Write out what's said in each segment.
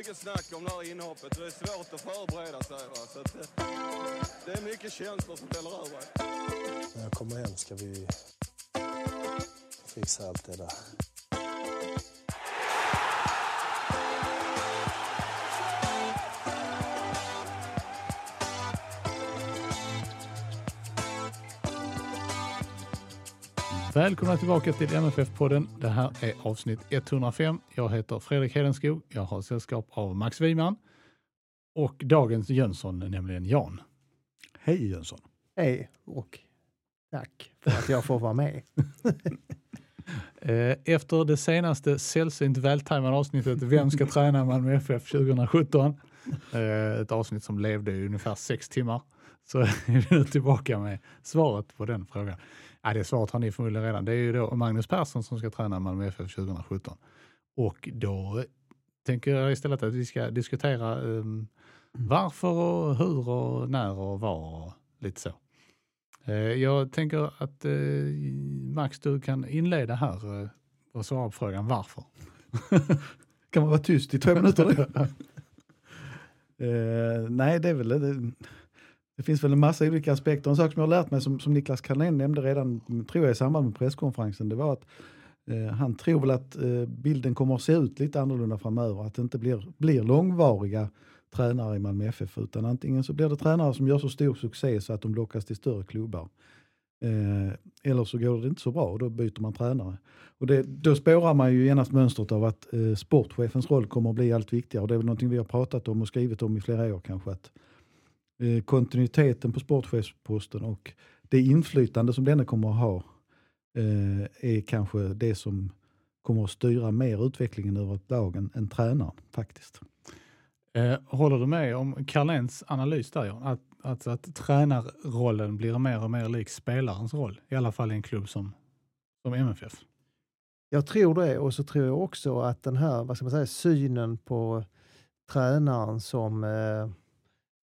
Mycket, mycket snack om det här inhoppet. Det är svårt att förbereda sig. Va? Så att, eh, det är mycket känslor som väller över. När jag kommer hem ska vi fixa allt det där. Välkomna tillbaka till MFF-podden. Det här är avsnitt 105. Jag heter Fredrik Hedenskog. Jag har sällskap av Max Wiman och dagens Jönsson, nämligen Jan. Hej Jönsson! Hej och tack för att jag får vara med. Eh, Efter det senaste sällsynt vältajmade avsnittet Vem ska träna Malmö FF 2017? Eh, Ett avsnitt som levde i ungefär sex timmar. Så är vi nu tillbaka med svaret på den frågan. Ja, det svaret har ni förmodligen redan. Det är ju då Magnus Persson som ska träna Malmö FF 2017. Och då tänker jag istället att vi ska diskutera um, varför och hur och när och var och lite så. Eh, Jag tänker att eh, Max, du kan inleda här eh, och svara på frågan varför. Kan man vara tyst i två minuter? nej, det är väl det, det finns väl en massa olika aspekter. En sak som jag har lärt mig som, som Niklas Carlén nämnde redan, tror jag i samband med presskonferensen, det var att eh, han tror väl att eh, bilden kommer att se ut lite annorlunda framöver. Att det inte blir, blir långvariga tränare i Malmö FF, utan antingen så blir det tränare som gör så stor succé så att de lockas till större klubbar. Eh, eller så går det inte så bra och då byter man tränare. Och det, då spårar man ju genast mönstret av att eh, sportchefens roll kommer att bli allt viktigare. Och det är väl någonting vi har pratat om och skrivit om i flera år kanske. Att, eh, kontinuiteten på sportchefsposten och det inflytande som denne kommer att ha eh, är kanske det som kommer att styra mer utvecklingen över ett lag än, än tränaren faktiskt. Eh, håller du med om Carléns analys där, Jan? Att, alltså att tränarrollen blir mer och mer lik spelarens roll, i alla fall i en klubb som, som MFF? Jag tror det och så tror jag också att den här vad ska man säga, synen på tränaren som eh,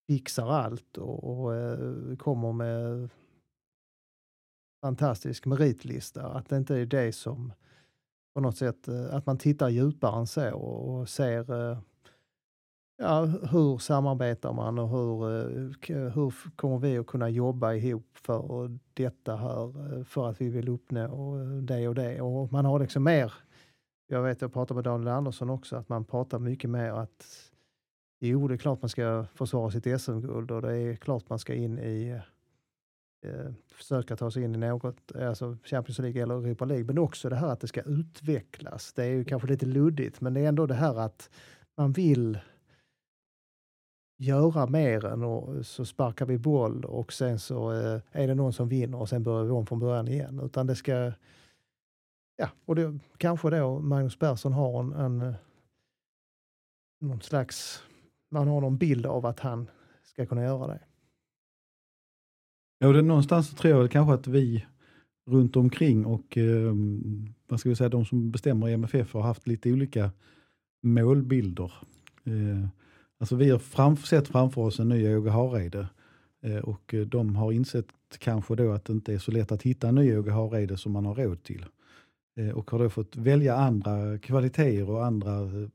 fixar allt och, och eh, kommer med fantastisk meritlista, att det inte är det som på något sätt, eh, att man tittar djupare än så och ser eh, ja, hur samarbetar man och hur, hur kommer vi att kunna jobba ihop för detta här, för att vi vill uppnå det och det. Och man har liksom mer, jag vet jag pratar med Daniel Andersson också, att man pratar mycket mer att jo, det är klart man ska försvara sitt SM-guld och det är klart man ska in i eh, försöka ta sig in i något, alltså Champions League eller Europa League, men också det här att det ska utvecklas. Det är ju kanske lite luddigt, men det är ändå det här att man vill göra mer än och så sparkar vi boll och sen så eh, är det någon som vinner och sen börjar vi om från början igen. Utan det ska, ja, och det, kanske då Magnus Persson har en, en eh, någon slags, man har någon bild av att han ska kunna göra det. Ja, och det, någonstans tror jag väl kanske att vi runt omkring och eh, vad ska vi säga, de som bestämmer i MFF har haft lite olika målbilder. Eh, alltså vi har fram, sett framför oss en ny Åge Hareide eh, och eh, de har insett kanske då att det inte är så lätt att hitta en ny Åge Hareide som man har råd till. Eh, och har då fått välja andra kvaliteter och andra eh,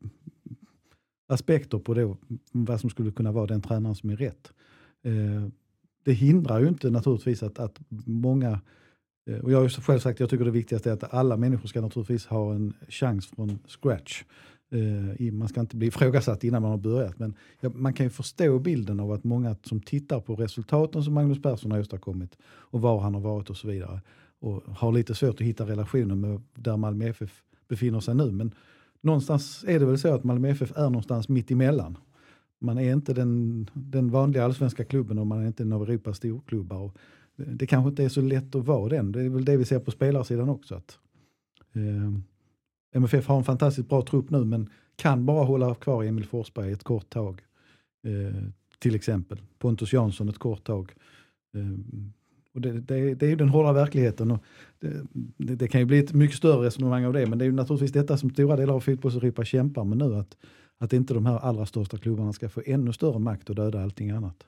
aspekter på då, vad som skulle kunna vara den tränaren som är rätt. Eh, det hindrar ju inte naturligtvis att, att många, eh, och jag har ju själv sagt att jag tycker det viktigaste är att alla människor ska naturligtvis ha en chans från scratch. Eh, Man ska inte bli ifrågasatt innan man har börjat, men ja, man kan ju förstå bilden av att många som tittar på resultaten som Magnus Persson har åstadkommit och var han har varit och så vidare och har lite svårt att hitta relationen med där Malmö FF befinner sig nu. Men någonstans är det väl så att Malmö FF är någonstans mitt emellan. Man är inte den, den vanliga allsvenska klubben och man är inte en av Europas storklubbar. Och det kanske inte är så lätt att vara den. Det är väl det vi ser på spelarsidan också. Att, eh, MFF har en fantastiskt bra trupp nu men kan bara hålla kvar Emil Forsberg ett kort tag. Eh, till exempel. Pontus Jansson ett kort tag. Eh, och det, det, det är ju den hårda verkligheten. Och det, det, det kan ju bli ett mycket större resonemang av det, men det är ju naturligtvis detta som stora delar av fotbollseuropa kämpar med nu. Att, att inte de här allra största klubbarna ska få ännu större makt att döda allting annat.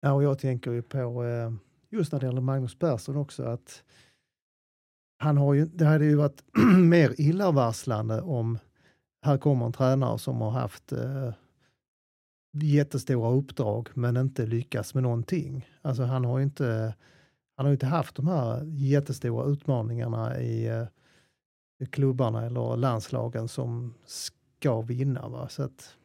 Ja, och jag tänker ju på, eh, just när det gäller Magnus Persson också, att han har ju, det hade ju varit mer illavarslande om här kommer en tränare som har haft eh, jättestora uppdrag men inte lyckas med någonting. Alltså han har ju inte, han har inte haft de här jättestora utmaningarna i, eh, i klubbarna eller landslagen som ska vinna. Va? Så att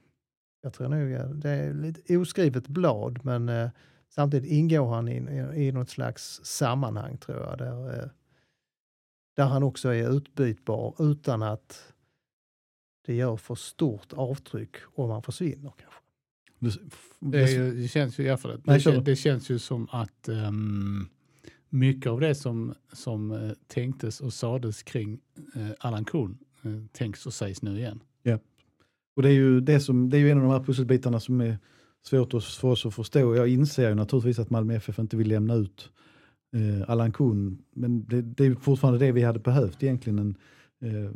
jag tror nog eh, det är lite oskrivet blad men eh, samtidigt ingår han i, i, i något slags sammanhang tror jag. Där, eh, där han också är utbytbar utan att det gör för stort avtryck om han försvinner kanske. Det, det känns ju, ja, för det. Nej, Det, kän- det känns ju som att ehm, mycket av det som, som eh, tänktes och sades kring uh, Allan Kuhn uh, tänks och sägs nu igen. Och det är ju, det som, det är ju en av de här pusselbitarna som är svårt för oss att förstå. Jag inser ju naturligtvis att Malmö FF inte vill lämna ut eh, Allan Kuhn, men det, det är fortfarande det vi hade behövt egentligen. En, eh,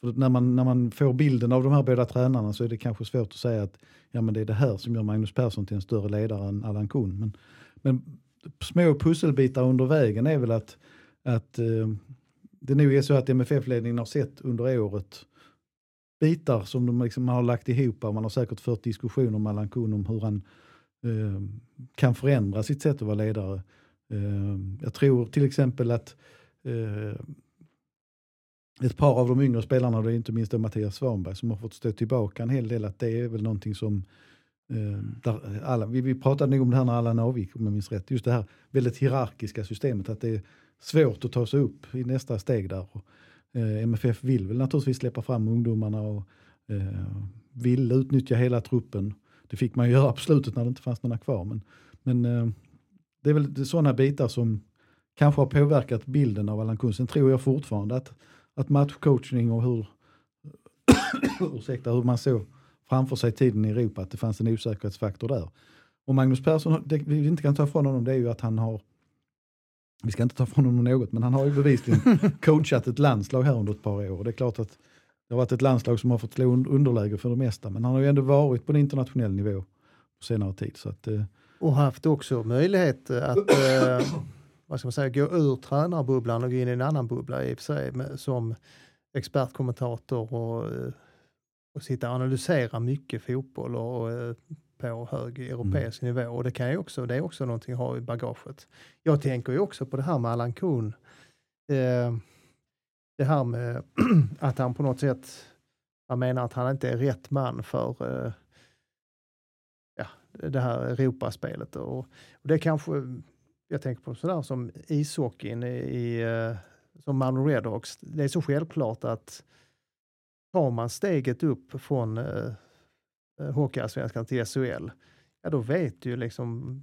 för när, man, när man får bilden av de här båda tränarna så är det kanske svårt att säga att ja, men det är det här som gör Magnus Persson till en större ledare än Allan Kuhn. Men, men små pusselbitar under vägen är väl att, att eh, det nog är så att MFF-ledningen har sett under året bitar som de liksom har lagt ihop och man har säkert fört diskussioner med Allan Kuhn om hur han eh, kan förändra sitt sätt att vara ledare. Eh, jag tror till exempel att eh, ett par av de yngre spelarna, det är inte minst Mattias Svanberg, som har fått stå tillbaka en hel del, att det är väl någonting som eh, där alla, vi, vi pratade nog om det här när Allan avgick, om jag minns rätt, just det här väldigt hierarkiska systemet, att det är svårt att ta sig upp i nästa steg där. Och, eh, MFF vill väl naturligtvis släppa fram ungdomarna och eh, vill utnyttja hela truppen. Det fick man ju göra på slutet när det inte fanns några kvar. Men, men eh, det är väl sådana bitar som kanske har påverkat bilden av Allan Kuhn. Sen tror jag fortfarande att, att matchcoachning och hur, ursäkta, hur man såg framför sig tiden i Europa, att det fanns en osäkerhetsfaktor där. Och Magnus Persson, det vi inte kan ta ifrån honom det är ju att han har, vi ska inte ta ifrån honom något, men han har ju bevisligen coachat ett landslag här under ett par år. Det är klart att det har varit ett landslag som har fått slå un- underläge för det mesta, men han har ju ändå varit på en internationell nivå på senare tid. Så att, eh, Och haft också möjlighet att eh, vad ska man säga, gå ur tränarbubblan och gå in i en annan bubbla i och för sig med, som expertkommentator och, eh, och sitta och analysera mycket fotboll och, eh, på hög europeisk nivå. Och det, kan ju också, det är också någonting att ha i bagaget. Jag tänker ju också på det här med Allan Kuhn. Eh, det här med att han på något sätt, man menar att han inte är rätt man för eh, ja, det här Europaspelet. Och, och det kanske, jag tänker på sådär som ishockeyn i, i eh, som Malmö Redhawks. Det är så självklart att tar man steget upp från eh, eh Hockeyallsvenskan till SHL, ja då vet ju liksom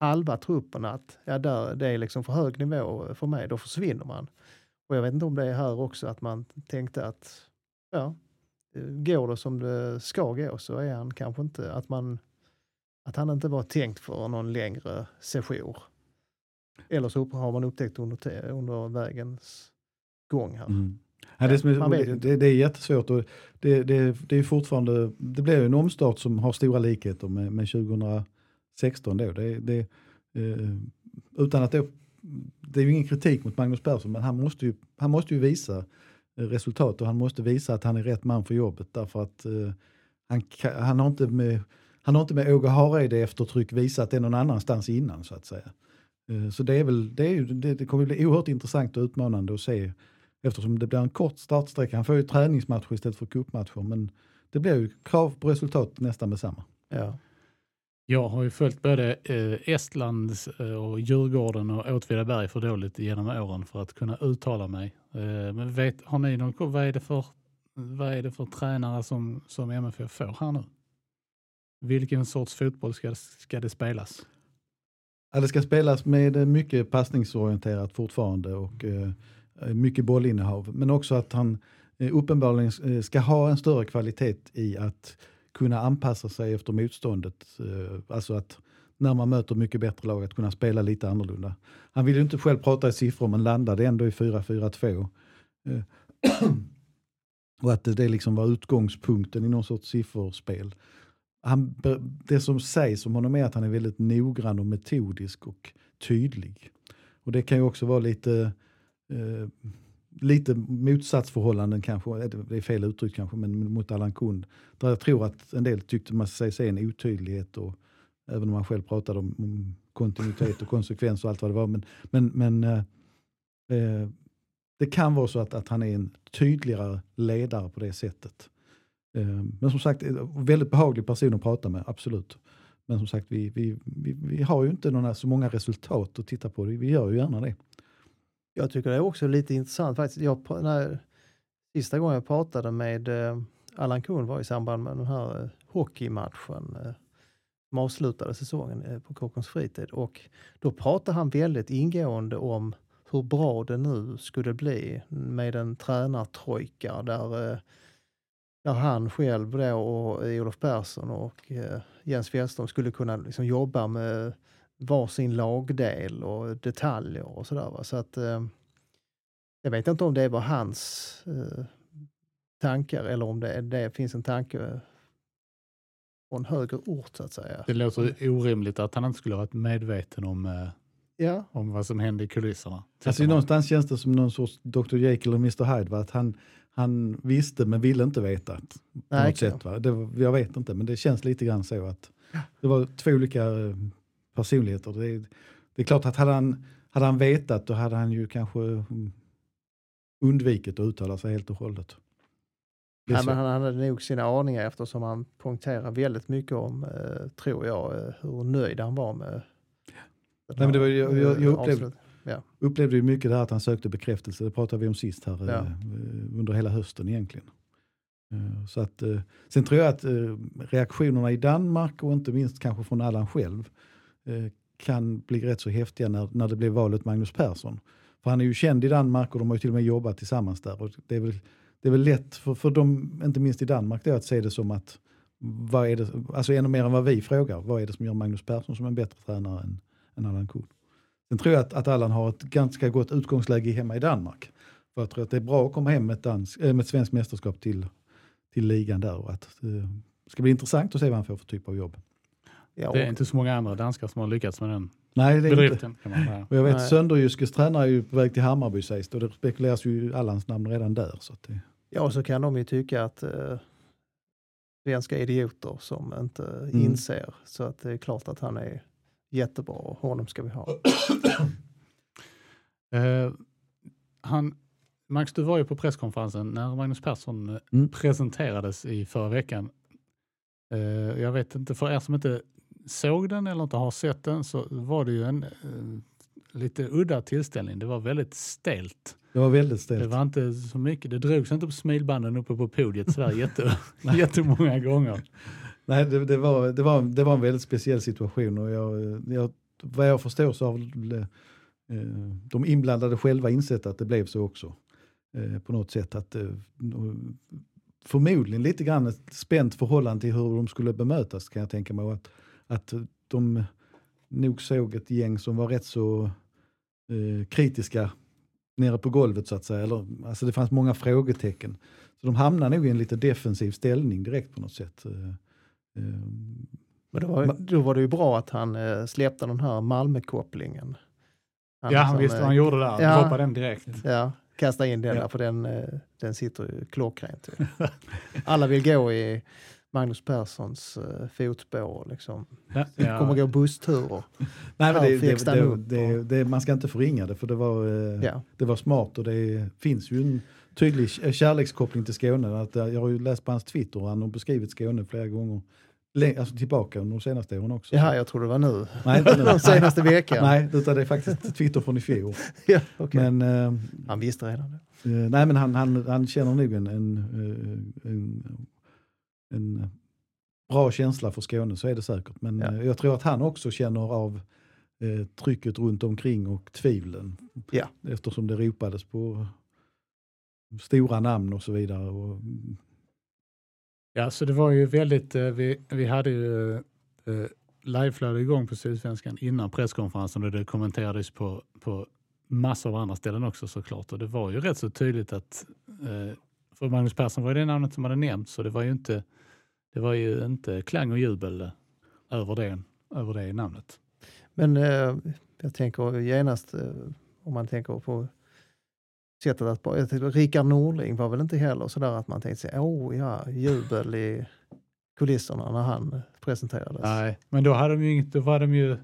halva truppen att ja, där, det är liksom för hög nivå för mig, då försvinner man. Och jag vet inte om det är här också att man tänkte att ja, eh, går det som det ska gå så är han kanske inte, att, man, att han inte var tänkt för någon längre session. Eller så har man upptäckt under, under vägens gång här. Mm. Ja, det, som är, det, det, det är jättesvårt och det, det, det är fortfarande, det blir ju en omstart som har stora likheter med, med 2016 då. Det, det, eh, utan att det, det är ju ingen kritik mot Magnus Persson men han måste ju, han måste ju visa eh, resultat och han måste visa att han är rätt man för jobbet därför att eh, han, han har inte med han har inte med Åge Hareide eftertryck visat det någon annanstans innan så att säga. Eh, så det, är väl, det, är det, det kommer bli oerhört intressant och utmanande att se eftersom det blir en kort startsträcka. Han får ju träningsmatcher istället för cupmatcher men det blir ju krav på resultat nästan med samma. Ja. Jag har ju följt både eh, Estland eh, och Djurgården och Åtvidaberg för dåligt genom åren för att kunna uttala mig. Men vet, har ni någon? Vad är det för, vad är det för tränare som, som MFF får här nu? Vilken sorts fotboll ska, ska det spelas? Ja, det ska spelas med eh, mycket passningsorienterat fortfarande och eh, eh, mycket bollinnehav. Men också att han eh, uppenbarligen eh, ska ha en större kvalitet i att kunna anpassa sig efter motståndet. Eh, alltså att när man möter mycket bättre lag att kunna spela lite annorlunda. Han vill ju inte själv prata i siffror men landade ändå i 4-4-2. Eh, och att det, det liksom var utgångspunkten i någon sorts sifferspel. Han, det som sägs om honom är att han är väldigt noggrann och metodisk och tydlig. Och det kan ju också vara lite, eh, lite motsatsförhållanden kanske, eh, det är fel uttryck kanske, men mot Allan Kund. Där jag tror att en del tyckte man sig se en otydlighet och även om han själv pratade om, om kontinuitet och konsekvens och allt vad det var. Men, men, men eh, eh, det kan vara så att, att han är en tydligare ledare på det sättet. Eh, men som sagt, eh, väldigt behaglig person att prata med, absolut. Men som sagt, vi, vi, vi, vi har ju inte några, så många resultat att titta på. Vi gör ju gärna det. Jag tycker det är också lite intressant faktiskt. Jag, när, sista gången jag pratade med eh, Allan Kuhn var i samband med den här eh, hockeymatchen eh, som avslutade säsongen eh, på Kockums fritid. Och då pratade han väldigt ingående om hur bra det nu skulle bli med en tränartrojka där, eh, där han själv då och Olof Persson och eh, Jens Fjällström skulle kunna liksom jobba med varsin lagdel och detaljer och sådär. va. Så att eh, jag vet inte om det var hans eh, tankar eller om det, det finns en tanke från högre ort så att säga. Det låter orimligt att han inte skulle ha varit medveten om, eh, Ja, om vad som hände i kulisserna. Alltså, någonstans känns det som någon sorts Dr. Jekyll och Mr. Hyde. Va? Att han, han visste men ville inte veta. På Nej, något sätt, va? Det, jag vet inte, men det känns lite grann så att det var två olika eh, personligheter. Det, är- det är klart att hade han, hade han vetat då hade han ju kanske mm, undvikit att uttala sig helt och hållet. Nej, men han hade nog sina aningar eftersom han poängterar väldigt mycket om, eh, tror jag, eh, hur nöjd han var med Nej, men det var jag- jag- jag upplevde- Ja. upplevde ju mycket det här att han sökte bekräftelse. Det pratade vi om sist här Ja. eh, under hela hösten egentligen. Eh, Så att, eh, sen tror jag att eh, reaktionerna i Danmark och inte minst kanske från Allan själv eh, kan bli rätt så häftiga när, när det blev valet Magnus Persson. För han är ju känd i Danmark och de har ju till och med jobbat tillsammans där. Och det, är väl, det är väl lätt för, för dem, inte minst i Danmark, då, att se det som att vad är det, alltså ännu mer än vad vi frågar, vad är det som gör Magnus Persson som en bättre tränare än, än Allan Kuhn? Sen tror jag att, att Allan har ett ganska gott utgångsläge hemma i Danmark. För jag tror att det är bra att komma hem med ett, dansk, äh, med ett svenskt mästerskap till, till ligan där. Och att, eh, det ska bli intressant att se vad han får för typ av jobb. Ja, Det är inte så många andra danskar som har lyckats med den Nej, det är inte. bedriften. Kan man säga. Och jag vet. Sönderjyskes tränare är ju på väg till Hammarby sägs. Och det spekuleras ju Allans namn redan där. Så att det, Ja, och så kan de ju tycka att eh, svenska idioter som inte Mm. inser. Så att det är klart att han är jättebra och honom ska vi ha. Eh, han, Max, du var ju på presskonferensen när Magnus Persson eh, Mm. presenterades i förra veckan. Eh, jag vet inte, för er som inte såg den eller inte har sett den så var det ju en eh, lite udda tillställning. Det var väldigt stelt. det var väldigt Det stelt. var inte så mycket, det drogs inte på smilbanden uppe på podiet sådär jätte, jättemånga gånger. Nej, det, det, var, det, var, det var en väldigt speciell situation och jag, jag, vad jag förstår så har eh, de inblandade själva insett att det blev så också. Eh, på något sätt att eh, förmodligen lite grann ett spänt förhållande till hur de skulle bemötas kan jag tänka mig. Och Att, att de nog såg ett gäng som var rätt så eh, kritiska nere på golvet så att säga. Eller, alltså det fanns många frågetecken. Så de hamnade nog i en lite defensiv ställning direkt på något sätt. Eh, eh, Men då var, då var det ju bra att han eh, släppte den här Malmö-kopplingen. ja, han som, visste vad eh, han gjorde där. ja. Droppa den direkt. Ja, kasta in den Ja. där för den, eh, den sitter ju klockrent. Alla vill gå i Magnus Perssons fotspår. Liksom. Ja, Det kommer gå bussturer. Nej, men Här det, det, han det, det, det, man ska inte förringa det för det var, Ja. det var smart och det finns ju en tydlig kärlekskoppling till Skåne. Att, jag har ju läst på hans Twitter och han har beskrivit Skåne flera gånger. Alltså tillbaka under de senaste åren också. Jaha, jag tror det var nu. Nej, inte nu. De senaste veckan. Nej, utan det är faktiskt Twitter från i fjol. Ja, okej. Men, eh, Han visste redan det. eh, nej, men han, han, han känner nog en, en, en, en bra känsla för Skåne, så är det säkert. Men Ja. eh, jag tror att han också känner av eh, trycket runt omkring och tvivlen. Ja. Eftersom det ropades på stora namn och så vidare. Och, Ja, så det var ju väldigt, eh, vi, vi hade ju eh, liveflöde igång på Sydsvenskan innan presskonferensen och det kommenterades på, på massor av andra ställen också såklart. Och det var ju rätt så tydligt att, eh, för Magnus Persson var ju det namnet som hade nämnts så det var ju inte, det var ju inte klang och jubel eh, över det, över det namnet. Men eh, jag tänker genast, eh, om man tänker på sättet att... jag Rickard Norling var väl inte heller sådär att man tänkte sig, åh ja, jubel i kulisserna när han presenterades. Nej, men då, hade de ju inte, då var de ju,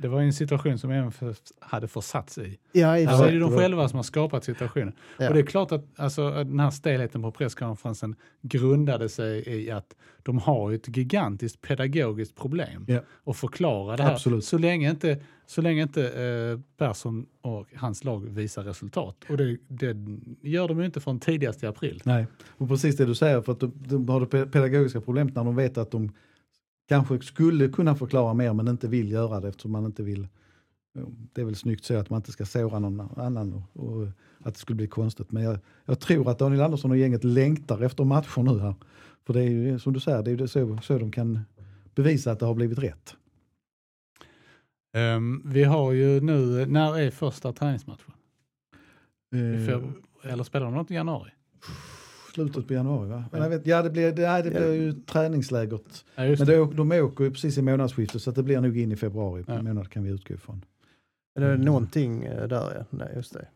det var en situation som MFF hade försatt sig i. Ja, i och Alltså är det de det var- själva som har skapat situationen. Ja. Och det är klart att alltså, den här stelheten på presskonferensen grundade sig i att de har ett gigantiskt pedagogiskt problem Ja. att förklara det här. Absolut. Så länge inte, så länge inte eh, Persson och hans lag visar resultat. Och det, det gör de ju inte från tidigast i april. Nej, och precis det du säger, för att de, de har det pe- pedagogiska problemet när de vet att de kanske skulle kunna förklara mer men inte vill göra det eftersom man inte vill. Det är väl snyggt så att man inte ska såra någon annan och, att det skulle bli konstigt. Men jag, jag tror att Daniel Andersson och gänget längtar efter matcher nu här. För det är ju som du säger, det är ju så, så de kan bevisa att det har blivit rätt. Ehm, vi har ju nu, när är första träningsmatchen? Eh, feb- Eller spelar de något i januari? Slutet på januari va? Men jag vet, ja det blir, det, nej, det blir ju träningslägret. Ja, Men det. de åker ju precis i månadsskiftet så att det blir nog in i februari Ja. månad kan vi utgå ifrån. Men det är någonting eh, där, ja. Nej, just det.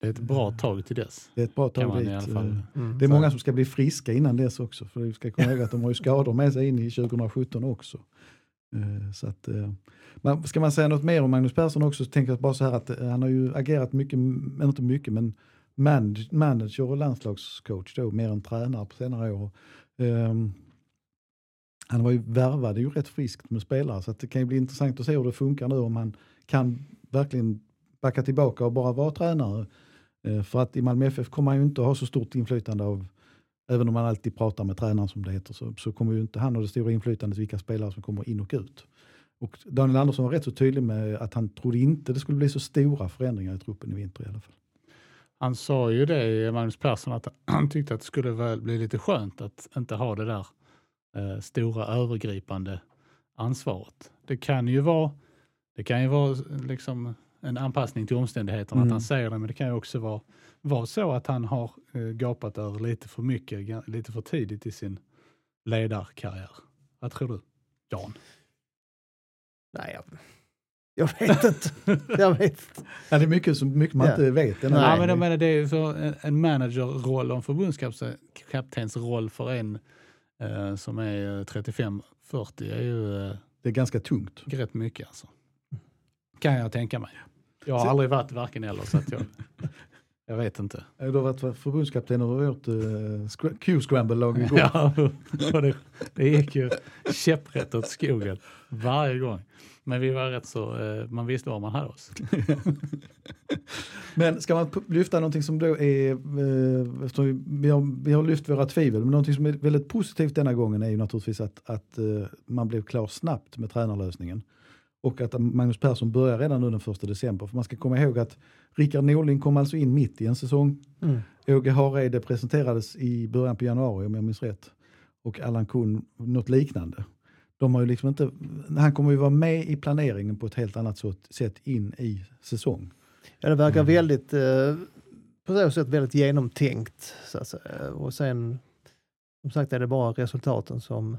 det är ett bra tag till dess. Det är ett bra Kan tag man dit. i alla fall. Eh, Mm. Det är många som ska bli friska innan dess också. För vi ska komma ihåg att de har ju skador med sig in i 2017 också. Eh, Så att, men ska man säga något mer om Magnus Persson också så tänker jag bara så här att han har ju agerat mycket, men inte mycket, men manager och landslagscoach då, mer än tränare på senare år. Um, Han var ju värvade ju rätt friskt med spelare så att det kan ju bli intressant att se hur det funkar nu om han kan verkligen backa tillbaka och bara vara tränare. Ehm, för att i Malmö FF kommer han ju inte ha så stort inflytande av, även om man alltid pratar med tränaren som det heter, så, så kommer ju inte han ha det stora inflytandet vilka spelare som kommer in och ut. Och Daniel Andersson var rätt så tydlig med att han trodde inte det skulle bli så stora förändringar i truppen i vinter i alla fall. Han sa ju det, Magnus Persson, att han tyckte att det skulle väl bli lite skönt att inte ha det där eh, stora övergripande ansvaret. Det kan ju vara, det kan ju vara liksom en anpassning till omständigheterna att Mm. han säger det, men det kan ju också vara, vara så att han har eh, gapat över lite för mycket, lite för tidigt i sin ledarkarriär. Vad tror du, Jan? Nej, jag, jag vet inte. jag vet inte. Ja, det är mycket, som, mycket man Ja. inte vet. Nej. Ja, men jag menar, det är ju för en, en managerroll och en förbundskaptensroll för en eh, som är 35-40 är ju eh, Det är ganska tungt. rätt mycket alltså. Kan jag tänka mig. Jag har Så- aldrig varit varken eller så att jag, jag vet inte. Du har varit förbundskapten över vårt uh, Q-scramble-lag igår. Ja, det, det gick ju käpprätt åt skogen varje gång. Men vi var rätt så, eh, man visste var man hade oss. Men ska man lyfta någonting som då är, eh, vi, har, vi har lyft våra tvivel, men någonting som är väldigt positivt denna gången är ju naturligtvis att, att eh, man blev klar snabbt med tränarlösningen. Och att Magnus Persson börjar redan nu den 1 december. För man ska komma ihåg att Rickard Norling kom alltså in mitt i en säsong. Mm. Åge Hareide presenterades i början på januari om jag minns rätt. Och Allan Kuhn något liknande. De har ju liksom inte, han kommer ju vara med i planeringen på ett helt annat sätt in i säsong. Ja, det verkar Mm. väldigt, eh, på så sätt väldigt genomtänkt. Så att säga. Och sen, som sagt är det bara resultaten som,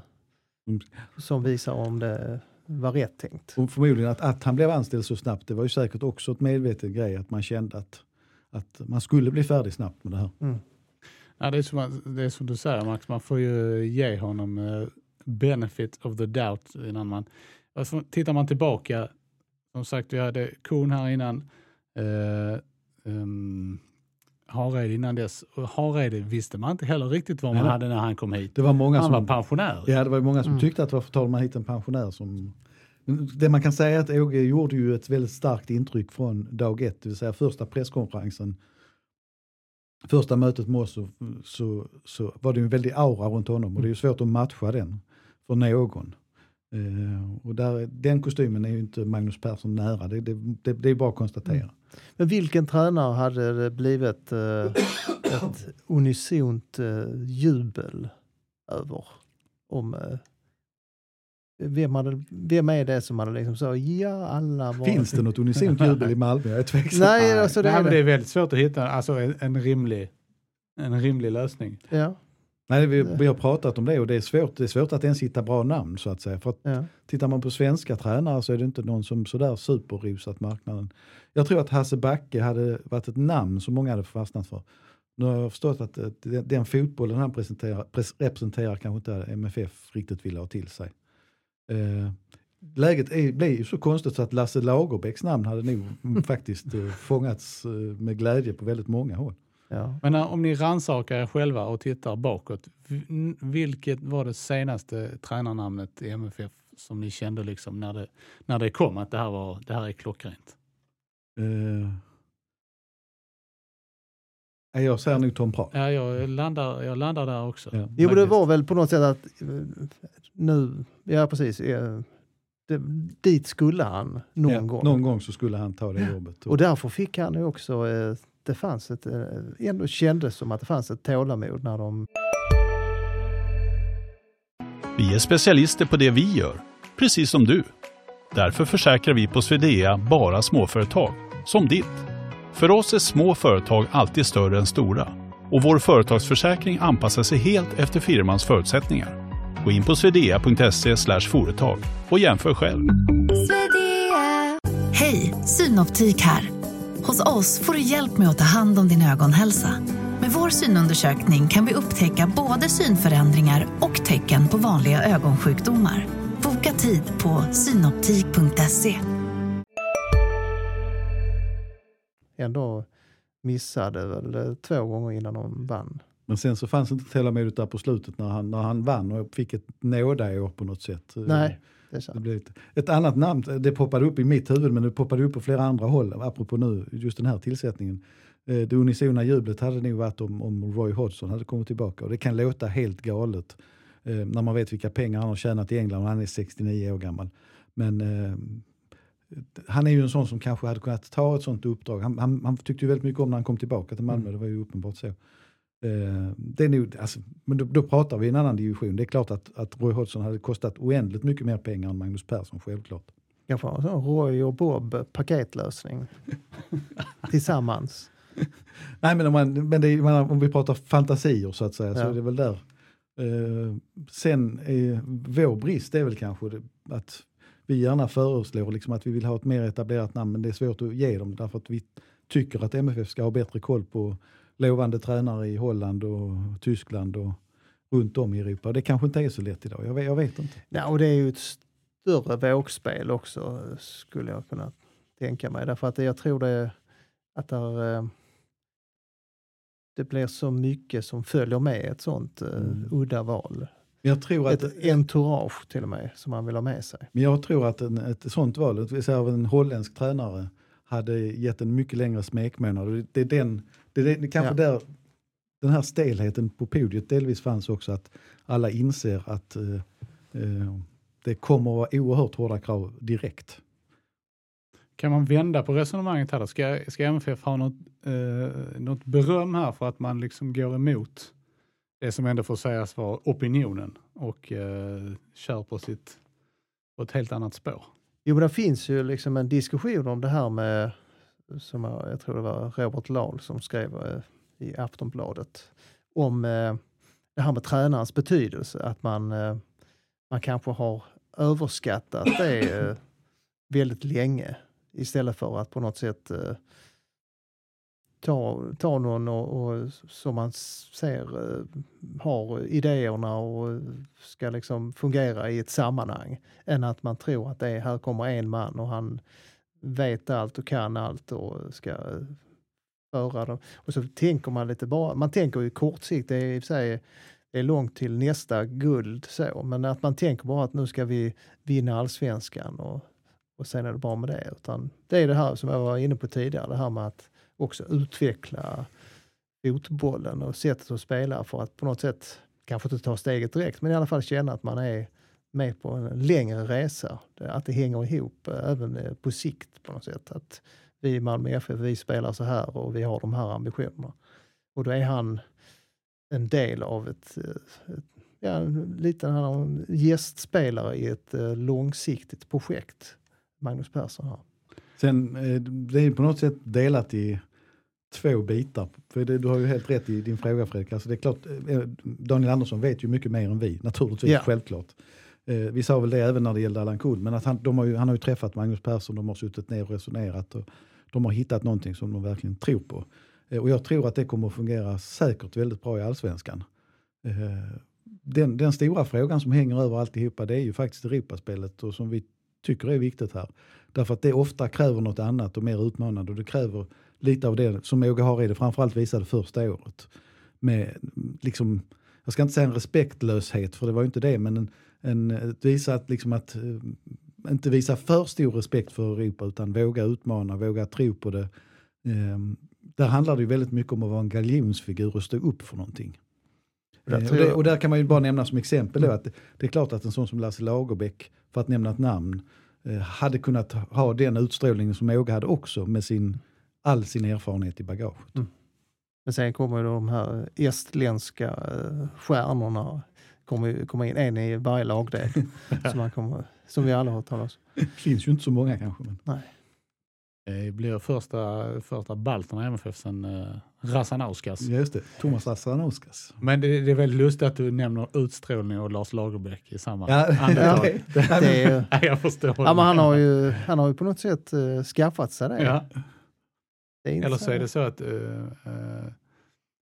Mm. som visar om det var rätt tänkt. Och förmodligen att, att han blev anställd så snabbt, det var ju säkert också ett medvetet grej att man kände att, att man skulle bli färdig snabbt med det här. Mm. Ja, det, är som, det är som du säger Max, man får ju ge honom eh, benefit of the doubt innan man... Alltså, tittar man tillbaka, som sagt vi hade Kuhn här innan, eh, um, Hareide innan dess. Och Hareide visste man inte heller riktigt vad man Nej. hade när han kom hit. Det var många Han var som, pensionär. ja, det var många som Mm. tyckte att varför tar man hit en pensionär som... Det man kan säga är att Åge gjorde ju ett väldigt starkt intryck från dag ett, det vill säga första presskonferensen. Första mötet med oss så, så, så var det en väldig aura runt honom och det är ju svårt att matcha den för någon. Eh, och där, den kostymen är ju inte Magnus Persson nära, det, det, det, det är bara att konstatera. Men vilken tränare hade det blivit eh, ett unisont eh, jubel över om, vem, hade, vem är det som hade liksom så, ja alla var... Finns det något unisont jubel i Malmö? Jag är tveksam. Nej, alltså det Nej, är men det det. är väldigt svårt att hitta alltså, en, en, rimlig, en rimlig lösning. Ja, Nej, vi, vi har pratat om det och det är, svårt, det är svårt att ens hitta bra namn så att säga. För att ja. tittar man på svenska tränare så är det inte någon som sådär superrosat marknaden. Jag tror att Hasse Backe hade varit ett namn som många hade fastnat för. Nu har jag förstått att eh, den, den fotbollen han presenterar, pres, representerar kanske inte MFF riktigt vill ha till sig. Eh, läget är, blir ju så konstigt så att Lasse Lagerbäcks namn hade nog faktiskt eh, fångats eh, med glädje på väldigt många håll. ja. Men när, om ni rannsakar er själva och tittar bakåt, vilket var det senaste tränarnamnet i MFF som ni kände liksom när det, när det kom att det här, var, det här är klockrent? Eh, nej, jag säger nog Tom Prahl. Ja, jag, landar, jag landar där också. Ja. Jo, det var väl på något sätt att eh, nu, ja precis, eh, det, dit skulle han någon Ja, gång. Någon gång så skulle han ta det jobbet. Och därför fick han ju också, eh, det fanns ett, eh, ändå kändes som att det fanns ett tålamod när de Vi är specialister på det vi gör, precis som du. Därför försäkrar vi på Swedea bara småföretag, som ditt. För oss är små företag alltid större än stora och vår företagsförsäkring anpassar sig helt efter firmans förutsättningar. Gå in på swedea.se företag och jämför själv. Hej, Synoptik här. Hos oss får du hjälp med att ta hand om din ögonhälsa. Med vår synundersökning kan vi upptäcka både synförändringar och tecken på vanliga ögonsjukdomar. Boka tid på synoptik.se. ändå missade väl två gånger innan de vann. Men sen så fanns inte tålamodet där på slutet när han, när han vann och fick ett nådeår på något sätt. Nej, det är Det sant. blev ett, ett annat namn, det poppade upp i mitt huvud men det poppade upp på flera andra håll, apropå nu, just den här tillsättningen. Eh, Det unisona jublet hade nog varit om, om Roy Hodgson hade kommit tillbaka och det kan låta helt galet eh, när man vet vilka pengar han har tjänat i England och han är 69 år gammal. Men eh, han är ju en sån som kanske hade kunnat ta ett sånt uppdrag. Han, han, han tyckte ju väldigt mycket om när han kom tillbaka till Malmö, det var ju uppenbart så. Eh, det är nog, alltså, men då, då pratar vi en annan division. Det är klart att, att Roy Hodgson hade kostat oändligt mycket mer pengar än Magnus Persson, självklart. Kanske en sån Roy och Bob paketlösning. Tillsammans. Nej, men, om, man, men är, om vi pratar fantasier så att säga, så Ja. är det väl där. Eh, sen är vår brist är väl kanske det, att vi gärna föreslår liksom att vi vill ha ett mer etablerat namn, men det är svårt att ge dem därför att vi tycker att MFF ska ha bättre koll på lovande tränare i Holland och Tyskland och runt om i Europa. Det kanske inte är så lätt idag, jag vet, jag vet inte. Ja, och det är ju ett större vågspel också skulle jag kunna tänka mig. Därför att jag tror det att där, eh, det blir så mycket som följer med ett sånt eh, Mm. udda val. Jag tror att, Ett entourage till och med som man vill ha med sig. Men jag tror att en, ett sånt val, av en holländsk tränare, hade gett en mycket längre smekmånad. Det är, den, det det, det kanske Ja. där den här stelheten på podiet delvis fanns också, att alla inser att eh, eh, det kommer att vara oerhört hårda krav direkt. Kan man vända på resonemanget här då? Ska, ska MFF ha något, eh, något beröm här för att man liksom går emot det som ändå får sägas vara opinionen och eh, kör på, sitt, på ett helt annat spår? Jo, men det finns ju liksom en diskussion om det här med, som jag, jag tror det var Robert Lahl som skrev eh, i Aftonbladet, om eh, det här med tränarens betydelse. Att man, eh, man kanske har överskattat det väldigt länge istället för att på något sätt ta, ta någon och, och som man ser har idéerna och ska liksom fungera i ett sammanhang än att man tror att det är, här kommer en man och han vet allt och kan allt och ska eh, föra dem. Och så tänker man lite bara, man tänker ju kortsiktigt, det är i och för sig det är långt till nästa guld så, men att man tänker bara att nu ska vi vinna allsvenskan och, och sen är det bra med det. Utan det är det här som jag var inne på tidigare, det här med att också utveckla fotbollen och sättet att spela för att på något sätt, kanske inte ta steget direkt, men i alla fall känna att man är med på en längre resa. Att det hänger ihop eh, även eh, på sikt på något sätt. Att vi i Malmö FF, vi spelar så här och vi har de här ambitionerna. Och då är han en del av ett, eh, ett ja, lite han gästspelare i ett långsiktigt projekt. Magnus Persson här. Sen det är på något sätt delat i två bitar. För det, du har ju helt rätt i din fråga Fredrik. Alltså det är klart, Daniel Andersson vet ju mycket mer än vi, naturligtvis, Ja. självklart. Eh, vi sa väl det även när det gällde Allan Kull, men att han, de har ju, han har ju träffat Magnus Persson, de har suttit ner och resonerat och de har hittat någonting som de verkligen tror på. Eh, och jag tror att det kommer att fungera säkert väldigt bra i allsvenskan. Eh, den, den stora frågan som hänger över alltihopa det är ju faktiskt Europaspelet och som vi tycker är viktigt här. Därför att det ofta kräver något annat och mer utmanande och det kräver lite av det som Åge Hareide framförallt visade första året. Med liksom, jag ska inte säga en respektlöshet för det var ju inte det, men en, en, visa att, liksom att eh, inte visa för stor respekt för Europa utan våga utmana, våga tro på det. Ehm, där handlar det ju väldigt mycket om att vara en galjonsfigur och stå upp för någonting. Där Eh, och, det, och där kan man ju bara nämna som exempel då att det, är klart att en sån som Lasse Lagerbäck, för att nämna ett namn, eh, hade kunnat ha den utstrålningen som Åge hade också med sin, all sin erfarenhet i bagaget. Men sen kommer ju de här estländska eh, stjärnorna kommer komma in, en i varje lagdel. som, man kommer, som vi alla har hört talas om. Det finns ju inte så många kanske. Men. Nej. Det blir första, första balterna i MFF sen uh, Rasanauskas. Just det, Thomas Rassanauskas. Men det, det är väldigt lustigt att du nämner utstrålning och Lars Lagerbäck i samma Ja, andetag. det- Det är, Nej, jag förstår. ja, men han, har ju, han har ju på något sätt eh, skaffat sig det. Ja. det Eller så är det så att, eh, eh,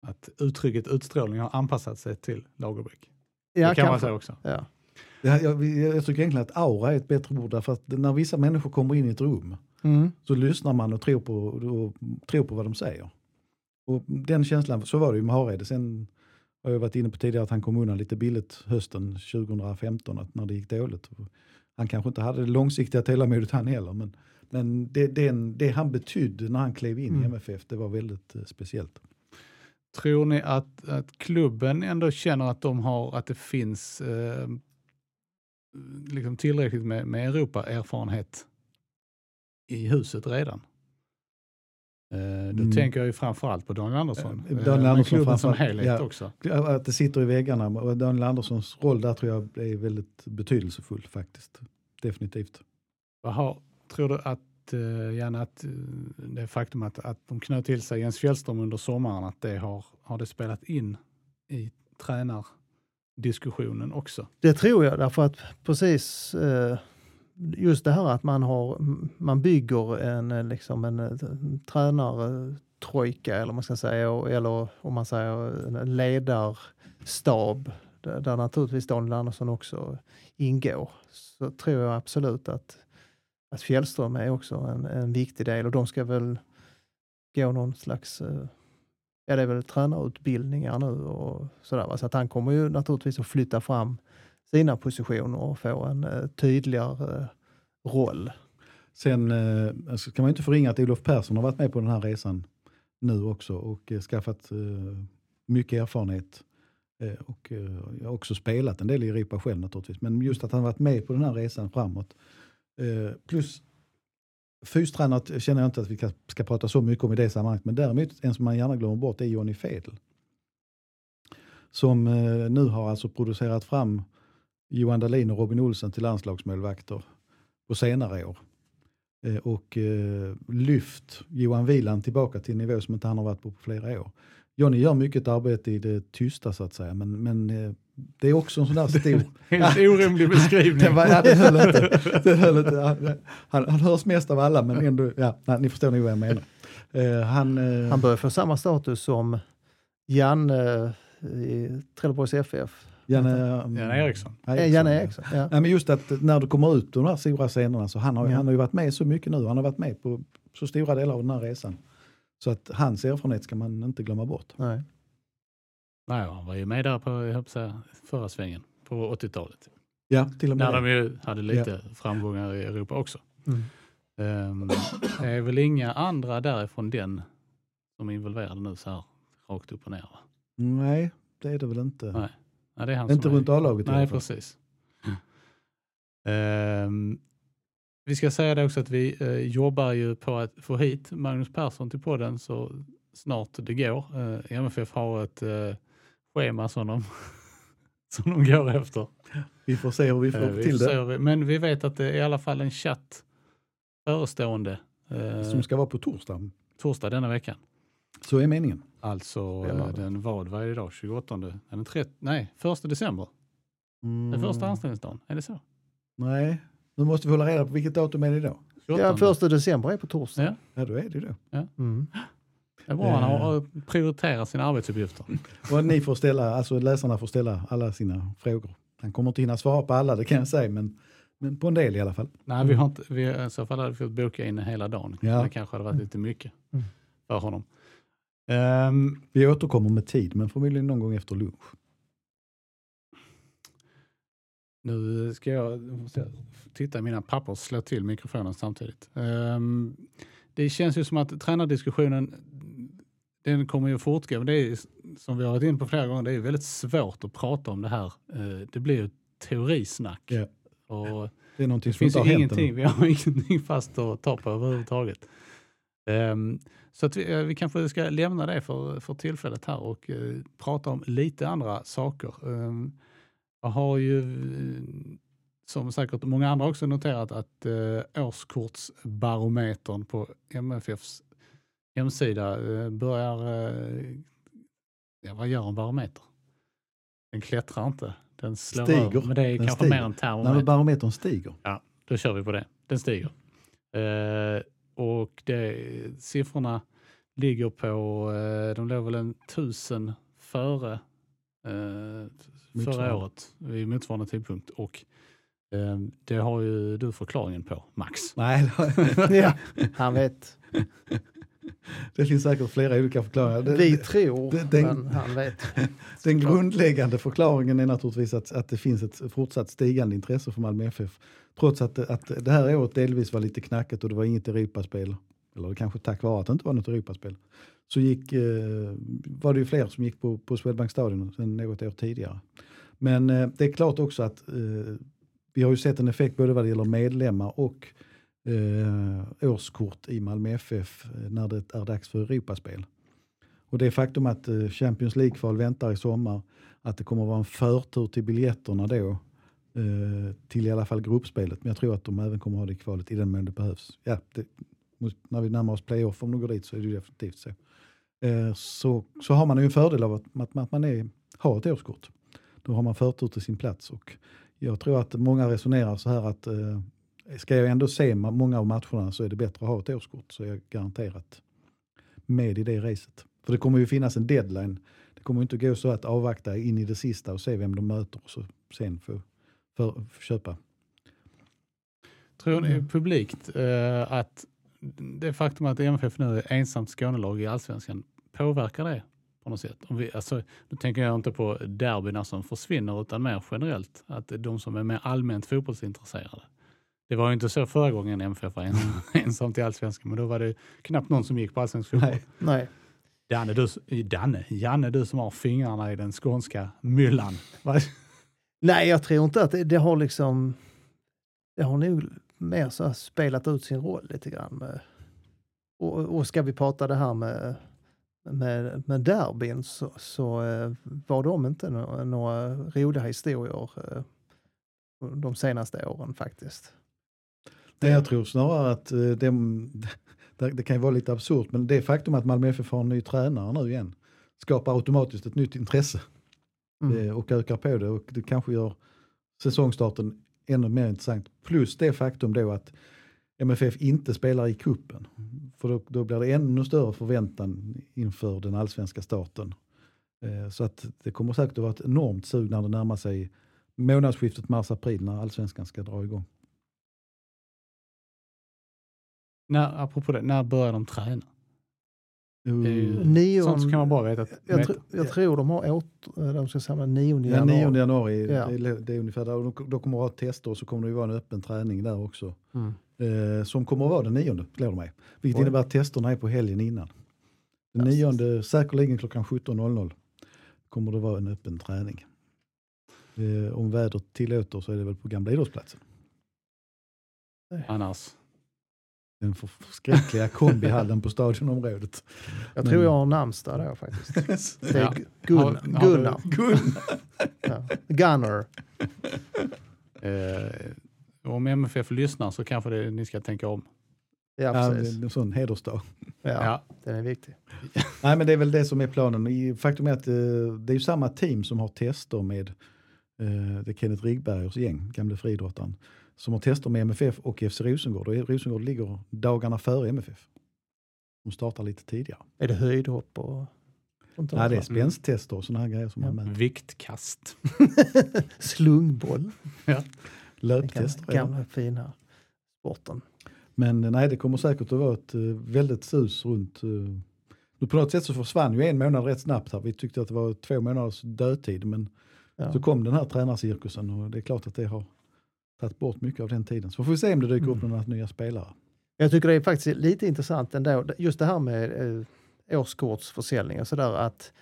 att uttrycket utstrålning har anpassat sig till Lagerbäck. Ja, det kan man kanske. säga också. Ja. Ja, jag, jag tycker egentligen att aura är ett bättre ord därför att när vissa människor kommer in i ett rum Mm. så lyssnar man och tror på, och tror på vad de säger. Och den känslan, så var det ju med Hareide. Sen har jag varit inne på tidigare att han kom undan lite billigt hösten 2015 att när det gick dåligt. Han kanske inte hade det långsiktiga tålamodet han heller men, men det, den, det han betydde när han klev in i Mm. MFF det var väldigt eh, speciellt. Tror ni att, att klubben ändå känner att de har, att det finns eh, liksom tillräckligt med, med Europa-erfarenhet i huset redan? Eh, då Mm. tänker jag ju framförallt på Daniel Andersson. Eh, Eh, Daniel men Andersson klubben som helhet ja. också. Att det sitter i väggarna och Daniel Anderssons roll där tror jag är väldigt betydelsefull faktiskt. Definitivt. Vad har, tror du att, att eh, Janne, att eh, det faktum att, att de knöt till sig Jens Fjällström under sommaren, att det har, har det spelat in i tränardiskussionen också? Det tror jag, därför att precis eh, just det här att man, har, man bygger en, liksom en, tränartrojka, eller man ska säga, eller om man säger en ledarstab, där naturligtvis Daniel Andersson också ingår, så tror jag absolut att, att Fjällström är också en, en viktig del och de ska väl gå någon slags eh, Ja, det är väl tränarutbildningar nu och sådär. Så att han kommer ju naturligtvis att flytta fram sina positioner och få en eh, tydligare eh, roll. Sen eh, alltså kan man ju inte förringa att Olof Persson har varit med på den här resan nu också och skaffat mycket erfarenhet. Och jag har också spelat en del i Europa själv naturligtvis. Men just att han varit med på den här resan framåt. Eh, plus fystränare känner jag inte att vi ska, ska prata så mycket om i det sammanhanget. Men däremot en som man gärna glömmer bort är Johnny Fedel. Som eh, nu har alltså producerat fram Johan Dahlin och Robin Olsen till landslagsmålvakter på senare år. Eh, och eh, lyft Johan Wieland tillbaka till en nivå som inte han har varit på på flera år. Johnny gör mycket arbete i det tysta så att säga, men, men eh, det är också en sån där stor... Helt orimlig beskrivning. Var, ja, den höll inte. Den höll inte. Han, han, hörs mest av alla, men ändå, ja, nej, ni förstår nog vad jag menar. Eh, han, eh, Han börjar få samma status som Janne i Trelleborgs FF. Janne, Janne Eriksson. Eh, Janne Eriksson. Ja. Nej, men just att när du kommer ut de här stora scenerna så han har, Ja. han har ju varit med så mycket nu. Han har varit med på så stora delar av den här resan. Så att hans erfarenhet ska man inte glömma bort. Nej. Nej, han var ju med där på jag säga, förra svängen på 80-talet. Ja, till och med När de ju hade lite framgångar i Europa också. Mm. Um, det är väl inga andra därifrån den som är involverade nu så här rakt upp och ner? Va? Nej, det är det väl inte. Nej. Nej, det är han Inte som runt är... A-laget Nej, alla fall. precis. Vi ska säga det också att vi eh, jobbar ju på att få hit Magnus Persson till podden så snart det går. Uh, MFF har ett eh, schema som de som de går efter. Vi får se hur vi får Eh, vi till får se det. vi- Men vi vet att det är i alla fall en chatt förestående eh, Som ska vara på torsdag. torsdag denna veckan. Så är meningen. Alltså eh, den vad, vad är det idag? 28? Är den 30? Nej, 1 december. Mm. Den första anställningsdagen. Är det så? Nej, nu måste vi hålla reda på vilket datum är det då? 28. Ja, första december är på torsdag. Ja. Ja, då är det då. Mm. Det är bra, han Eh. har prioriterat sina arbetsuppgifter. Och ni får ställa, alltså läsarna får ställa alla sina frågor. Han kommer inte hinna svara på alla, det kan jag säga, men, men på en del i alla fall. Nej, vi har inte, vi, i så fall hade vi fått boka in hela dagen. Ja. Det kanske hade varit lite mycket Mm. för honom. Ehm, Vi återkommer med tid, men förmodligen någon gång efter lunch. Nu ska jag titta i mina papper och slå till mikrofonen samtidigt. Ehm, det känns ju som att tränardiskussionen den kommer ju fortgå. Men det är, som vi har varit inne på flera gånger, det är väldigt svårt att prata om det här. Eh, det blir ju teorisnack. Ja. Och Det är någonting som finns inte ju har hänt vi har ingenting fast att ta på överhuvudtaget. Ehm, så att vi, vi kanske ska lämna det för, för tillfället här och eh, prata om lite andra saker. Um, jag har ju, eh, som säkert många andra också noterat, att uh, årskortsbarometern på MFFs hemsida eh, börjar, eh, ja vad gör en barometer? Den klättrar inte, den slår Stiger. över, men det är Den kanske stiger. mer en Nej, termometer. men barometern stiger. Då kör vi på det. Den stiger. Eh, och det, siffrorna ligger på, eh, de låg väl en tusen före eh, förra året vid motsvarande tidpunkt. Och eh, det har ju du förklaringen på, Max. Nej, Ja, han vet. det finns säkert flera olika förklaringar. Det- Vi tror, det- den- men han vet. Den grundläggande förklaringen är naturligtvis att, att det finns ett fortsatt stigande intresse för Malmö FF. Trots att, att det här året delvis var lite knackigt och det var inget Europaspel, eller kanske tack vare att det inte var något Europaspel, så gick, eh, var det ju fler som gick på, på Swedbank Stadion än något år tidigare. Men eh, det är klart också att eh, vi har ju sett en effekt både vad det gäller medlemmar och eh, årskort i Malmö FF eh, när det är dags för Europaspel. Och det faktum att eh, Champions League-kval väntar i sommar, att det kommer att vara en förtur till biljetterna då, eh, till i alla fall gruppspelet. Men jag tror att de även kommer att ha det i kvalet i den mån det behövs. Ja, det, när vi närmar oss playoff, om de går dit så är det ju definitivt så. Eh, så, så har man ju en fördel av att, att, man är, har ett årskort. Då har man förtur till sin plats. Och jag tror att många resonerar så här att eh, ska jag ändå se många av matcherna så är det bättre att ha ett årskort. Så är jag garanterat med i det racet. För det kommer ju finnas en deadline. Det kommer inte gå så att avvakta in i det sista och se vem de möter och så sen få för, för köpa. Tror ni Mm. publikt eh, att det faktum att MFF nu är ensamt Skånelag i allsvenskan, påverkar det på något sätt? Om vi, alltså, nu tänker jag inte på derbyna som försvinner utan mer generellt, att de som är mer allmänt fotbollsintresserade. Det var ju inte så förra gången MFF var en- ensamt i allsvenskan, men då var det knappt någon som gick på allsvensk fotboll. Nej. Nej. Danne, du, Danne, Janne, du som har fingrarna i den skånska myllan. Nej, jag tror inte att det, det har liksom... Det har nog mer så här spelat ut sin roll lite grann. Med, och, och ska vi prata det här med, med, med derbyn så, så eh, var de inte några, några roliga historier eh, de senaste åren faktiskt. Nej, jag tror snarare att eh, det, det, det kan ju vara lite absurt, men det faktum att Malmö FF har en ny tränare nu igen skapar automatiskt ett nytt intresse Mm. och ökar på det och det kanske gör säsongstarten ännu mer intressant. Plus det faktum då att MFF inte spelar i kuppen För då, då blir det ännu större förväntan inför den allsvenska starten. Eh, så att det kommer säkert att vara ett enormt sug när det närmar sig månadsskiftet mars-april när allsvenskan ska dra igång. När, apropå det, när börjar de träna? Uh, Nion, Sånt kan man bara veta. Att, jag, tr- jag tror de har åter, de ska samla 9 Den januari. 9 januari, Ja. det, är, det är ungefär där. Och då, kommer att ha tester och så kommer det ju vara en öppen träning där också. Mm. Eh, som kommer att vara den 9, gläder mig. Vilket Oj. innebär att testerna är på helgen innan. Den Fantastiskt. 9, säkerligen klockan 17.00, kommer det vara en öppen träning. Eh, om vädret tillåter så är det väl på gamla idrottsplatsen. Annars. Den för- förskräckliga kombihallen på stadionområdet. Jag tror jag har namnsdag då faktiskt. Det är Ja. Gun- Gunnar. Gunnar. Ja. Gunner. Eh, om MFF lyssnar så kanske det, ni ska tänka om. Ja, Ja, det precis. är en sån hedersdag. Ja, Ja. Den är viktig. Nej men det är väl det som är planen. Faktum är att eh, det är ju samma team som har tester med eh, det Kenneth Rigbergers gäng, gamle friidrottaren, som har tester med MFF och FC Rosengård. Och Rosengård ligger dagarna före MFF. De startar lite tidigare. Är det höjdhopp och sånt? Nej, det är där? spänstester och sådana här grejer som Ja. man mäter. Viktkast. Slungboll. Den Löptester. gamla, gamla fina sporten. Men eh, nej, det kommer säkert att vara ett eh, väldigt sus runt. eh, nu på något sätt så försvann ju en månad rätt snabbt här. Vi tyckte att det var två månaders dödtid, men Ja. så kom den här tränarcirkusen och det är klart att det har tagit bort mycket av den tiden. Så får vi se om det dyker upp några nya spelare. Jag tycker det är faktiskt lite intressant ändå, just det här med eh, årskortsförsäljning och sådär att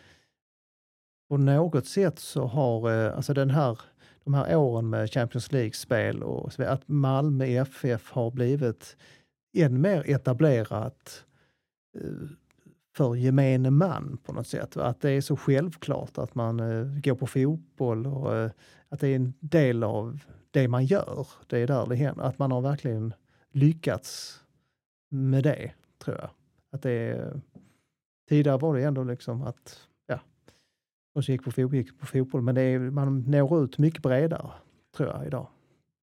på något sätt så har eh, alltså den här, de här åren med Champions League-spel och så vidare, att Malmö FF har blivit än mer etablerat eh, för gemene man på något sätt. Att det är så självklart att man eh, går på fotboll och eh, att det är en del av det man gör. Det är där det händer. Att man har verkligen lyckats med det, tror jag. Att det är, tidigare var det ändå liksom att, ja, de som gick på fotboll gick på fotboll, men det är, man når ut mycket bredare, tror jag, idag.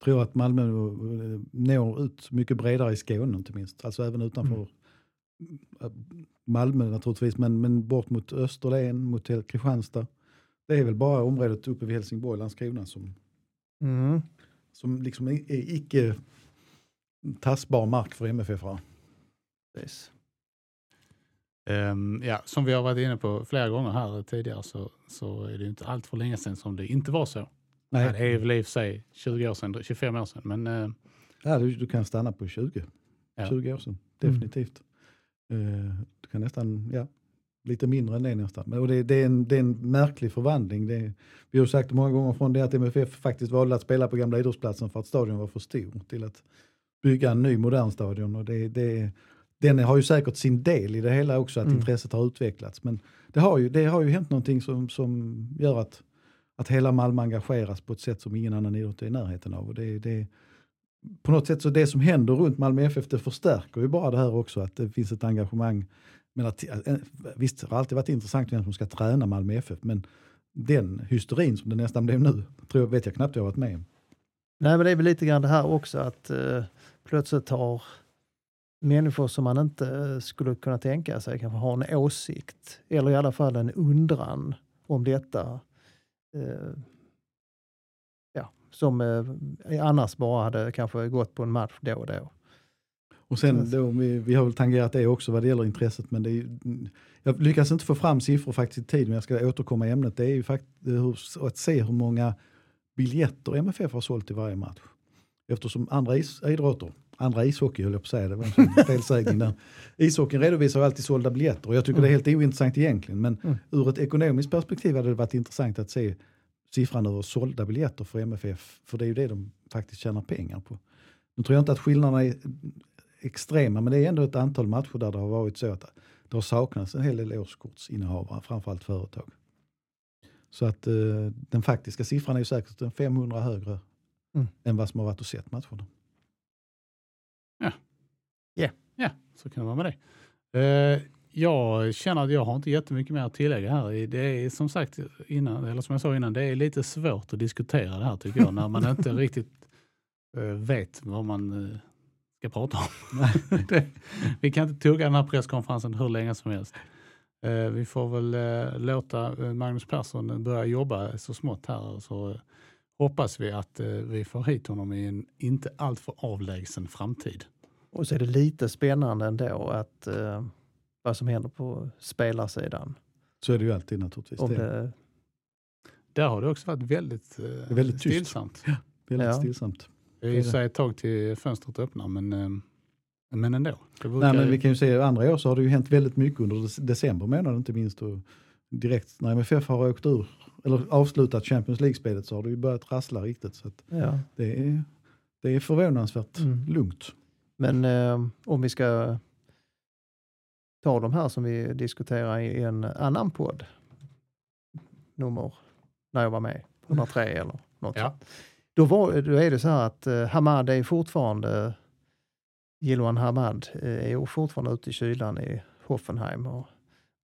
tror att Malmö når ut mycket bredare i Skåne inte minst. Alltså även utanför eh, Malmö naturligtvis, men, men bort mot Österlen, mot Kristianstad. Det är väl bara området uppe vid Helsingborg, Landskrona som, Mm. Som liksom är, är icke tassbar mark för MFF. Precis. Ehm, ja, som vi har varit inne på flera gånger här tidigare så, så är det inte allt för länge sedan som det inte var så. Ja, det är väl i och för sig 20 år sedan, 25 år sedan, men eh, Ja, du, du kan stanna på 20, Ja. 20 år sedan, definitivt. Eh, du kan nästan, ja, lite mindre än det nästan. Och det, det, är en, det är en märklig förvandling. Det vi har sagt många gånger från det att MFF faktiskt valde att spela på gamla idrottsplatsen för att stadion var för stor till att bygga en ny modern stadion. Och det, det, den har ju säkert sin del i det hela också, att Mm. intresset har utvecklats. Men det har ju, det har ju hänt någonting som, som gör att, att hela Malmö engageras på ett sätt som ingen annan idrott är i närheten av. Och det, det, på något sätt så det som händer runt Malmö FF det förstärker ju bara det här också att det finns ett engagemang. Men att, eh, visst, det har alltid varit intressant vem som ska träna Malmö FF men den hysterin som det nästan blev nu tror jag, vet jag knappt jag har varit med om. Nej, men det är väl lite grann det här också att eh, plötsligt har människor som man inte eh, skulle kunna tänka sig kanske har en åsikt eller i alla fall en undran om detta. Eh, ja, som eh, annars bara hade kanske gått på en match då och då. Och sen då, vi, vi har väl tangerat det också vad det gäller intresset men det är, jag lyckas inte få fram siffror faktiskt i tid men jag ska återkomma i ämnet. Det är ju faktiskt att se hur många biljetter MFF har sålt i varje match. Eftersom andra is, idrotter, andra ishockey höll jag på att säga, det var en felsägning där. Ishockeyn redovisar ju alltid sålda biljetter och jag tycker det är helt ointressant egentligen men Mm. ur ett ekonomiskt perspektiv hade det varit intressant att se siffran över sålda biljetter för MFF för det är ju det de faktiskt tjänar pengar på. Nu tror jag inte att skillnaderna är extrema men det är ändå ett antal matcher där det har varit så att det har saknats en hel del årskortsinnehavare, framförallt företag. Så att eh, den faktiska siffran är ju säkert en 500 högre Mm. än vad som har varit och sett matcherna. ja, så kan det vara med det. Eh, jag känner att jag har inte jättemycket mer att tillägga här. Det är som sagt innan, eller som jag sa innan, det är lite svårt att diskutera det här tycker jag, när man inte riktigt eh, vet vad man eh, ska prata om. det, vi kan inte tugga den här presskonferensen hur länge som helst. Eh, vi får väl eh, låta eh, Magnus Persson börja jobba så smått här så eh, hoppas vi att eh, vi får hit honom i en inte alltför avlägsen framtid. Och så är det lite spännande ändå att eh, vad som händer på spelarsidan. Så är det ju alltid naturligtvis. Om det är det, Där har det också varit väldigt, väldigt stillsamt. väldigt ja. stillsamt. Det är ju så ett tag till fönstret öppnar, men, eh, men ändå. Nej, men vi kan ju se andra år så har det ju hänt väldigt mycket under dec- december månad inte minst. Och direkt när MFF har åkt ur, eller avslutat Champions League-spelet så har det ju börjat rassla riktigt. Så att ja. det, är, det är förvånansvärt Mm. lugnt. Men eh, om vi ska ta de här som vi diskuterar i en annan podd, nummer, när jag var med 103 eller något. Ja. Då, var, då är det så här att eh, Hamad är fortfarande, Gilwan Hamad eh, är fortfarande ute i kylan i Hoffenheim. Och,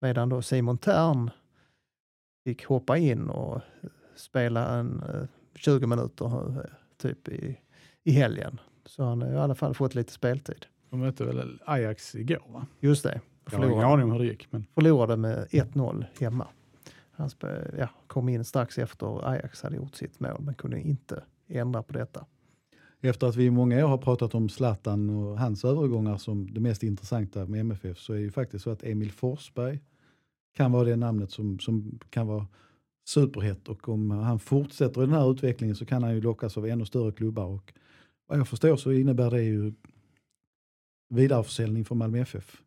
medan då Simon Tern fick hoppa in och spela en eh, 20 minuter eh, typ i, i helgen. Så han har i alla fall fått lite speltid. De mötte väl Ajax igår va? Just det. Jag har ingen Förlorade, aning om hur det gick. Men... förlorade med 1-0 hemma. Han ja, kom in strax efter Ajax hade gjort sitt mål men kunde inte ändra på detta. Efter att vi i många år har pratat om Zlatan och hans övergångar som det mest intressanta med MFF så är det ju faktiskt så att Emil Forsberg kan vara det namnet som, som kan vara superhett och om han fortsätter i den här utvecklingen så kan han ju lockas av ännu större klubbar och vad jag förstår så innebär det ju vidareförsäljning för Malmö FF.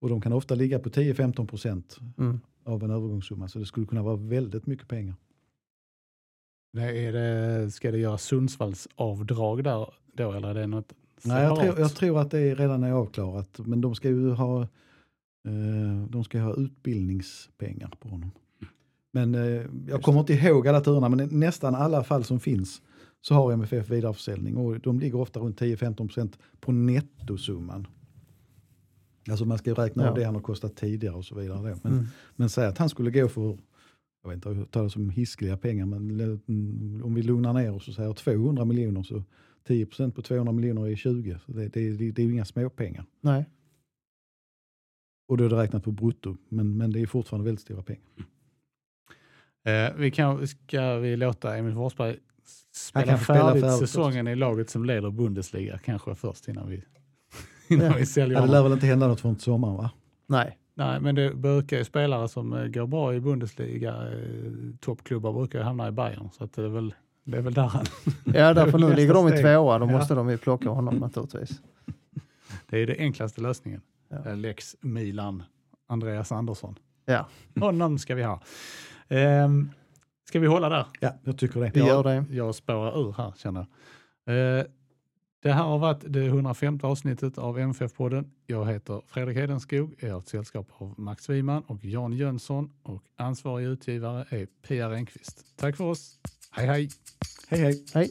Och de kan ofta ligga på 10-15 procent Mm. av en övergångssumma så det skulle kunna vara väldigt mycket pengar. Är det, ska det göras Sundsvalls avdrag där då eller är det något Nej, jag, tror, jag tror att det redan är avklarat men de ska ju ha, eh, de ska ha utbildningspengar på honom. Men eh, jag kommer inte ihåg alla turerna men nästan alla fall som finns så har MFF vidareförsäljning och de ligger ofta runt 10-15% på nettosumman. Alltså man ska ju räkna Ja. av det han har kostat tidigare och så vidare. Men, Mm. men säg att han skulle gå för, jag vet inte om jag tar det som hiskeliga pengar, men mm, om vi lugnar ner oss och säger 200 miljoner så 10% på 200 miljoner är 20. Så det, det, det, det är ju inga småpengar. Nej. Och då är det räknat på brutto, men, men det är fortfarande väldigt stora pengar. Eh, vi kan, ska vi låta Emil Forsberg spela få spela färdigt färdigt säsongen i laget som leder Bundesliga kanske först innan vi, innan Ja. vi säljer Ja, det lär väl inte hända något från sommaren va? Nej. Nej, men det brukar ju spelare som eh, går bra i Bundesliga, eh, toppklubbar brukar ju hamna i Bayern. Så att det, är väl, det är väl där han... Ja, därför nu ligger de i tvåa. Då Ja. måste de ju plocka honom naturligtvis. Det är den enklaste lösningen. Ja. Eh, Lex Milan, Andreas Andersson. Ja, Honom ska vi ha. Ehm, ska vi hålla där? Ja, jag tycker det. vi gör det. Jag spårar ur här känner jag. Eh, det här har varit det 105 avsnittet av MFF-podden. Jag heter Fredrik Hedenskog, är ett sällskap av Max Wiman och Jan Jönsson och ansvarig utgivare är Pia Renqvist. Tack för oss. Hej hej! Hej hej! Hej.